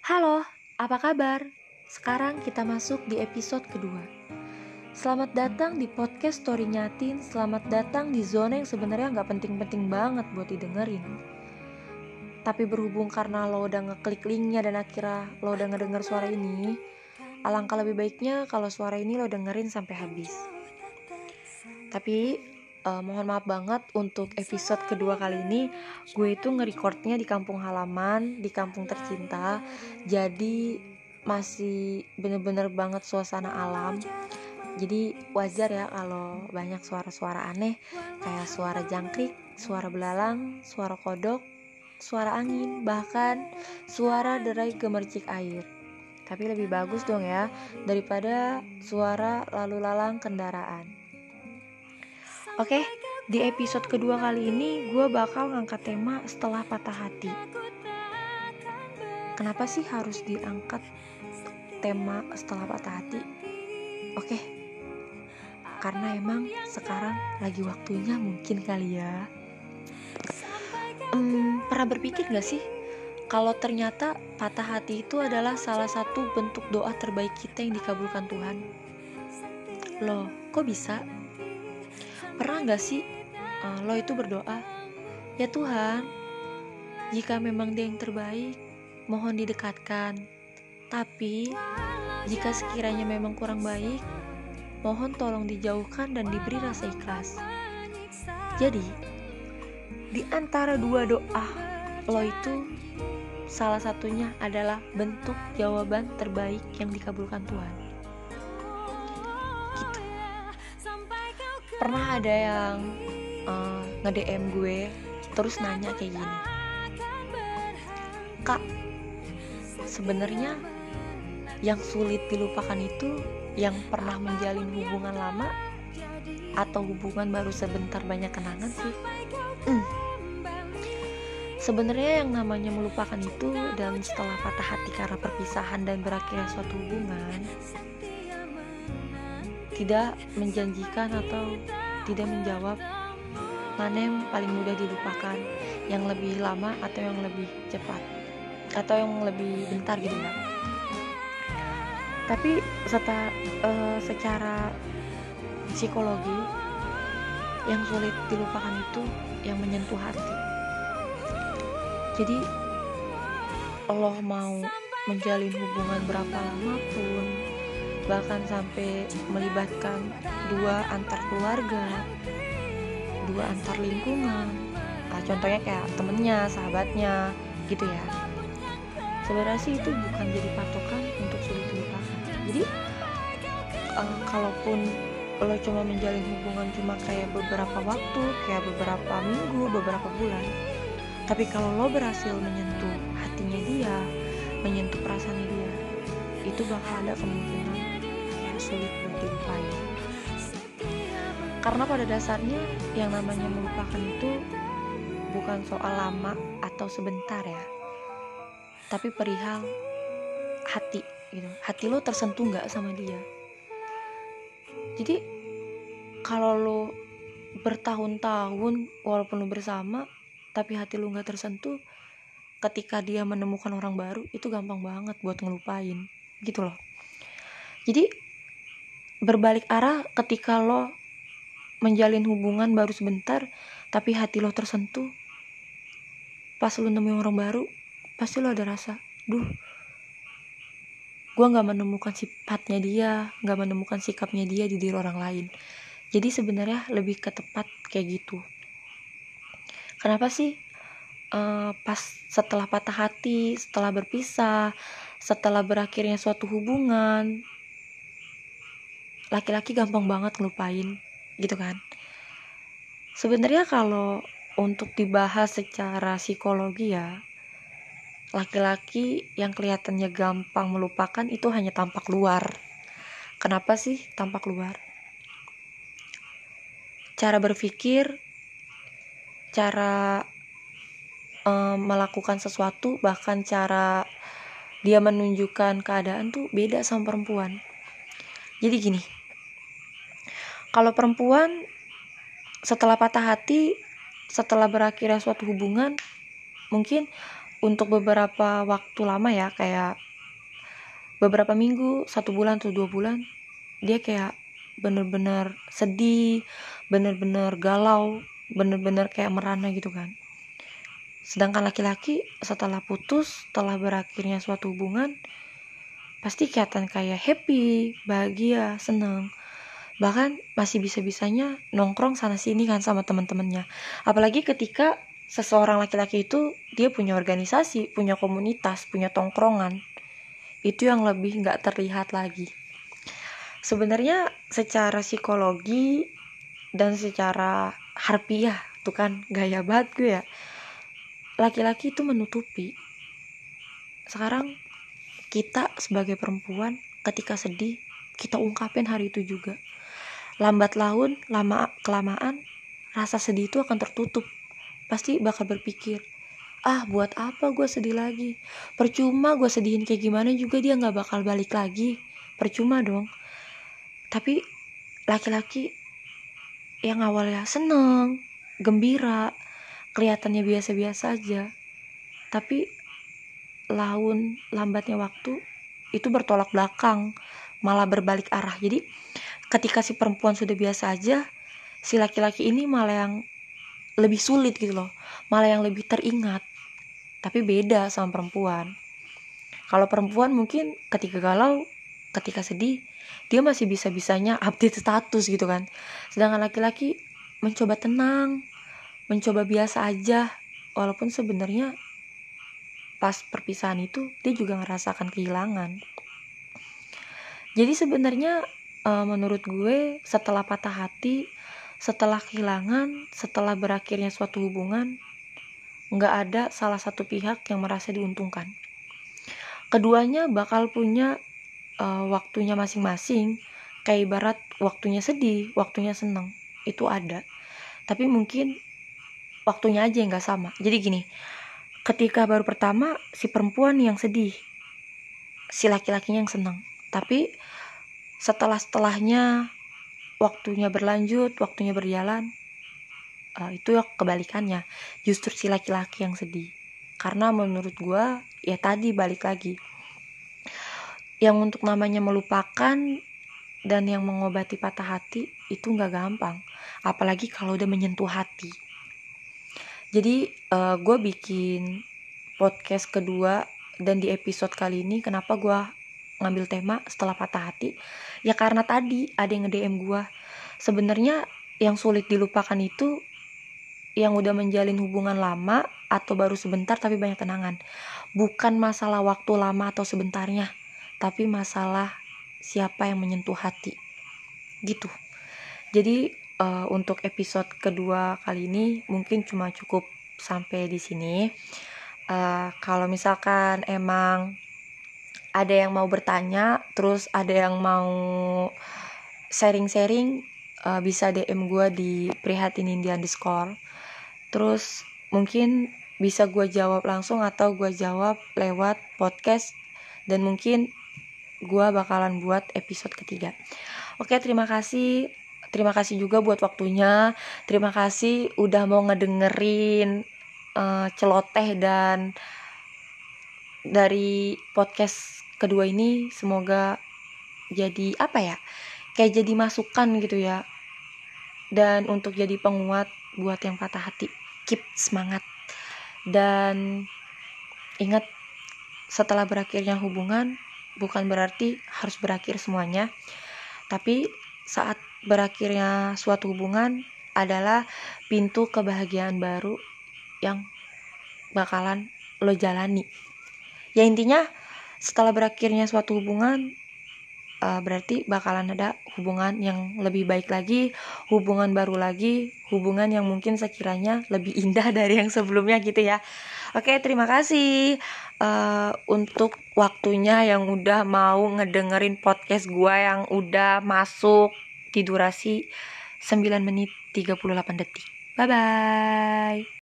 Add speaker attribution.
Speaker 1: Halo, apa kabar? Sekarang kita masuk di episode kedua. Selamat datang di podcast Story Nyatin. Selamat datang di zona yang sebenarnya nggak penting-penting banget buat didengerin. Tapi berhubung karena lo udah ngeklik linknya dan akhirnya lo udah ngedenger suara ini, alangkah lebih baiknya kalau suara ini lo dengerin sampai habis. Tapi uh, mohon maaf banget untuk episode kedua kali ini. Gue itu ngerekordnya di kampung halaman di kampung tercinta. Jadi masih bener-bener banget suasana alam. Jadi wajar ya kalau banyak suara-suara aneh. Kayak suara jangkrik suara belalang suara kodok suara angin bahkan suara derai gemercik air. Tapi lebih bagus dong ya daripada suara lalu lalang kendaraan Oke, di episode kedua kali ini gue bakal ngangkat tema setelah patah hati. Kenapa sih harus diangkat tema setelah patah hati? Oke, karena emang sekarang lagi waktunya mungkin kali ya. Hmm, pernah berpikir gak sih kalau ternyata patah hati itu adalah salah satu bentuk doa terbaik kita yang dikabulkan Tuhan? Loh, kok bisa? Pernah gak sih uh, lo itu berdoa, ya Tuhan, jika memang dia yang terbaik, mohon didekatkan. Tapi jika sekiranya memang kurang baik, mohon tolong dijauhkan dan diberi rasa ikhlas. Jadi, di antara dua doa lo itu salah satunya adalah bentuk jawaban terbaik yang dikabulkan Tuhan. Pernah ada yang uh, eh, nge-DM gue terus nanya kayak gini kak sebenarnya yang sulit dilupakan itu yang pernah menjalin hubungan lama atau hubungan baru sebentar banyak kenangan sih mm. sebenarnya yang namanya melupakan itu dan setelah patah hati karena perpisahan dan berakhirnya suatu hubungan tidak menjanjikan atau tidak menjawab mana yang paling mudah dilupakan, yang lebih lama atau yang lebih cepat, atau yang lebih bentar gitu ya. Tapi serta uh, secara psikologi yang sulit dilupakan itu yang menyentuh hati. Jadi Allah mau menjalin hubungan berapa lama pun bahkan sampai melibatkan dua antar keluarga dua antar lingkungan. Nah, contohnya kayak temennya sahabatnya gitu ya. Sebenarnya sih itu bukan jadi patokan untuk sulit dilupakan. Jadi uh, kalaupun lo cuma menjalin hubungan cuma kayak beberapa waktu kayak beberapa minggu beberapa bulan tapi kalau lo berhasil menyentuh hatinya dia menyentuh perasaannya dia itu bakal ada kemungkinan sulit dilupain karena pada dasarnya yang namanya melupakan itu bukan soal lama atau sebentar ya tapi perihal hati gitu. Hati lo tersentuh nggak sama dia. Jadi kalau lo bertahun-tahun walaupun lo bersama tapi hati lo nggak tersentuh ketika dia menemukan orang baru itu gampang banget buat ngelupain gitu loh. Jadi berbalik arah ketika lo menjalin hubungan baru sebentar tapi hati lo tersentuh. Pas lo nemuin orang baru pasti lo ada rasa duh gue nggak menemukan sifatnya dia nggak menemukan sikapnya dia di diri orang lain. Jadi sebenarnya lebih ke tepat kayak gitu. Kenapa sih? Uh, pas setelah patah hati setelah berpisah setelah berakhirnya suatu hubungan laki-laki gampang banget ngelupain gitu kan. Sebenarnya kalau untuk dibahas secara psikologi ya laki-laki yang kelihatannya gampang melupakan itu hanya tampak luar. Kenapa sih tampak luar? Cara berpikir cara um, melakukan sesuatu bahkan cara dia menunjukkan keadaan tuh beda sama perempuan. Jadi gini kalau perempuan setelah patah hati setelah berakhirnya suatu hubungan mungkin untuk beberapa waktu lama ya kayak beberapa minggu satu bulan atau dua bulan dia kayak bener-bener sedih bener-bener galau bener-bener kayak merana gitu kan. Sedangkan laki-laki setelah putus setelah berakhirnya suatu hubungan pasti kelihatan kayak happy bahagia seneng bahkan masih bisa-bisanya nongkrong sana sini kan sama teman-temannya. Apalagi ketika seseorang laki-laki itu dia punya organisasi punya komunitas punya tongkrongan. Itu yang lebih nggak terlihat lagi. Sebenarnya secara psikologi dan secara harfiah tuh kan gaya banget gue ya laki-laki itu menutupi. Sekarang kita sebagai perempuan ketika sedih kita ungkapin hari itu juga lambat laun lama kelamaan rasa sedih itu akan tertutup. Pasti bakal berpikir ah buat apa gue sedih lagi? Percuma gue sedihin kayak gimana juga dia nggak bakal balik lagi. Percuma dong. Tapi laki-laki yang awalnya seneng gembira kelihatannya biasa-biasa aja tapi laun lambatnya waktu itu bertolak belakang malah berbalik arah. Jadi ketika si perempuan sudah biasa aja si laki-laki ini malah yang lebih sulit gitu loh. Malah yang lebih teringat. Tapi beda sama perempuan. Kalau perempuan mungkin ketika galau ketika sedih dia masih bisa-bisanya update status gitu kan. Sedangkan laki-laki mencoba tenang mencoba biasa aja. Walaupun sebenarnya pas perpisahan itu dia juga ngerasakan kehilangan. Jadi sebenarnya uh, menurut gue setelah patah hati setelah kehilangan setelah berakhirnya suatu hubungan nggak ada salah satu pihak yang merasa diuntungkan. Keduanya bakal punya uh, waktunya masing-masing, kayak ibarat waktunya sedih, waktunya seneng, itu ada. Tapi mungkin waktunya aja yang nggak sama. Jadi gini, ketika baru pertama si perempuan yang sedih, si laki-lakinya yang seneng. Tapi setelah setelahnya waktunya berlanjut, waktunya berjalan, uh, itu ya kebalikannya. Justru si laki-laki yang sedih. Karena menurut gue ya tadi balik lagi. Yang untuk namanya melupakan dan yang mengobati patah hati itu nggak gampang. Apalagi kalau udah menyentuh hati. Jadi uh, gue bikin podcast kedua dan di episode kali ini kenapa gue ngambil tema setelah patah hati ya karena tadi ada yang nge-DM gue sebenarnya yang sulit dilupakan itu yang udah menjalin hubungan lama atau baru sebentar tapi banyak kenangan. Bukan masalah waktu lama atau sebentarnya, tapi masalah siapa yang menyentuh hati. Gitu. Jadi uh, untuk episode kedua kali ini mungkin cuma cukup sampai di sini. Uh, kalau misalkan emang ada yang mau bertanya, terus ada yang mau sharing-sharing, uh, bisa DM gue di prihatin Indian underscore. Terus mungkin bisa gue jawab langsung atau gue jawab lewat podcast dan mungkin gue bakalan buat episode ketiga. Oke terima kasih. Terima kasih juga buat waktunya. Terima kasih udah mau ngedengerin uh, celoteh dan dari podcast kedua ini semoga jadi apa ya? Kayak jadi masukan gitu ya. Dan untuk jadi penguat buat yang patah hati keep semangat. Dan ingat setelah berakhirnya hubungan bukan berarti harus berakhir semuanya. Tapi saat berakhirnya suatu hubungan adalah pintu kebahagiaan baru yang bakalan lo jalani ya intinya setelah berakhirnya suatu hubungan uh, berarti bakalan ada hubungan yang lebih baik lagi, hubungan baru lagi, hubungan yang mungkin sekiranya lebih indah dari yang sebelumnya gitu ya. Oke, terima kasih uh, untuk waktunya yang udah mau ngedengerin podcast gue yang udah masuk di durasi 9 menit 38 detik. Bye bye.